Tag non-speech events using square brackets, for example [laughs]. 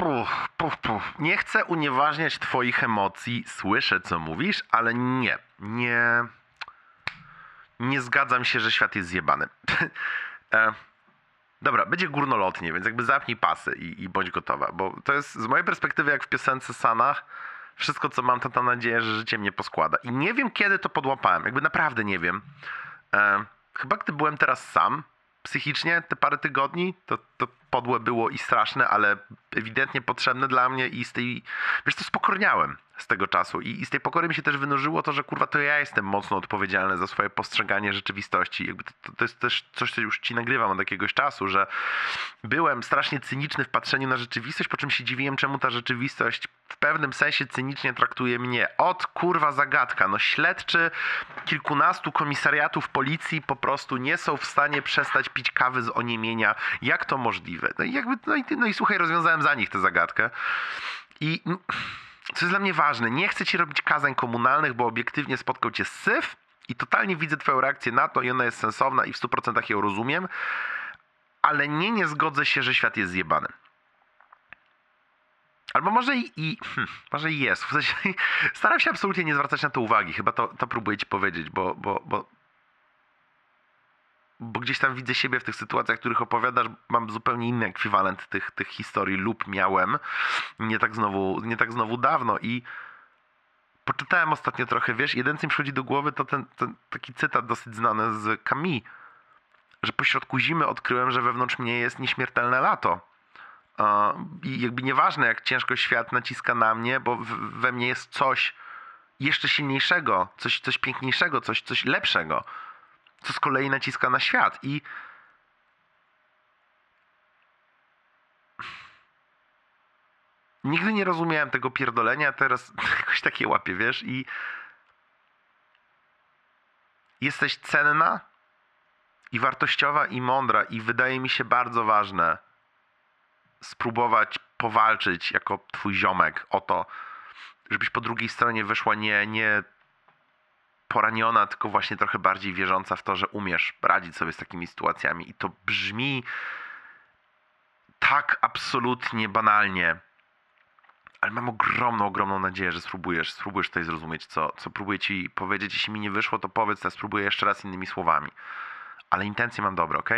Puf, puf, puf. Nie chcę unieważniać twoich emocji, słyszę co mówisz, ale nie, nie, nie zgadzam się, że świat jest zjebany. [laughs] e, dobra, będzie górnolotnie, więc jakby zapnij pasy i, i bądź gotowa, bo to jest z mojej perspektywy jak w piosence Sanach, wszystko co mam to ta nadzieja, że życie mnie poskłada. I nie wiem kiedy to podłapałem, jakby naprawdę nie wiem. E, chyba gdy byłem teraz sam, psychicznie te parę tygodni, to, to podłe było i straszne, ale ewidentnie potrzebne dla mnie i z tej, wiesz, to spokorniałem z tego czasu I, i z tej pokory mi się też wynurzyło to, że kurwa to ja jestem mocno odpowiedzialny za swoje postrzeganie rzeczywistości. Jakby to, to, to jest też coś, co już ci nagrywam od jakiegoś czasu, że byłem strasznie cyniczny w patrzeniu na rzeczywistość, po czym się dziwiłem, czemu ta rzeczywistość w pewnym sensie cynicznie traktuje mnie. Od kurwa zagadka. No śledczy kilkunastu komisariatów policji po prostu nie są w stanie przestać pić kawy z oniemienia. Jak to możliwe? No i jakby, no i, no i słuchaj, rozwiązałem za nich tę zagadkę. I mm, co jest dla mnie ważne, nie chcę ci robić kazań komunalnych, bo obiektywnie spotkał cię syf i totalnie widzę twoją reakcję na to i ona jest sensowna i w 100% ją rozumiem, ale nie, nie zgodzę się, że świat jest zjebany. Albo może i, i hmm, może i jest. W sensie, staram się absolutnie nie zwracać na to uwagi. Chyba to, to próbuję ci powiedzieć, bo, bo, bo, bo gdzieś tam widzę siebie w tych sytuacjach, w których opowiadasz, mam zupełnie inny ekwiwalent tych, tych historii lub miałem nie tak znowu, nie tak znowu dawno i poczytałem ostatnio trochę, wiesz, jeden co mi przychodzi do głowy to ten, ten taki cytat dosyć znany z Camille, że pośrodku zimy odkryłem, że wewnątrz mnie jest nieśmiertelne lato. I jakby nieważne, jak ciężko świat naciska na mnie, bo we mnie jest coś jeszcze silniejszego, coś, coś piękniejszego, coś, coś lepszego co z kolei naciska na świat. I nigdy nie rozumiałem tego pierdolenia, teraz [laughs] jakoś takie łapię, wiesz, i jesteś cenna i wartościowa i mądra i wydaje mi się bardzo ważne spróbować powalczyć jako twój ziomek o to, żebyś po drugiej stronie wyszła nie, nie poraniona, tylko właśnie trochę bardziej wierząca w to, że umiesz radzić sobie z takimi sytuacjami. I to brzmi tak absolutnie banalnie, ale mam ogromną, ogromną nadzieję, że spróbujesz, spróbujesz tutaj zrozumieć, co, co próbuję ci powiedzieć. Jeśli mi nie wyszło, to powiedz, ja spróbuję jeszcze raz innymi słowami. Ale intencje mam dobre, ok?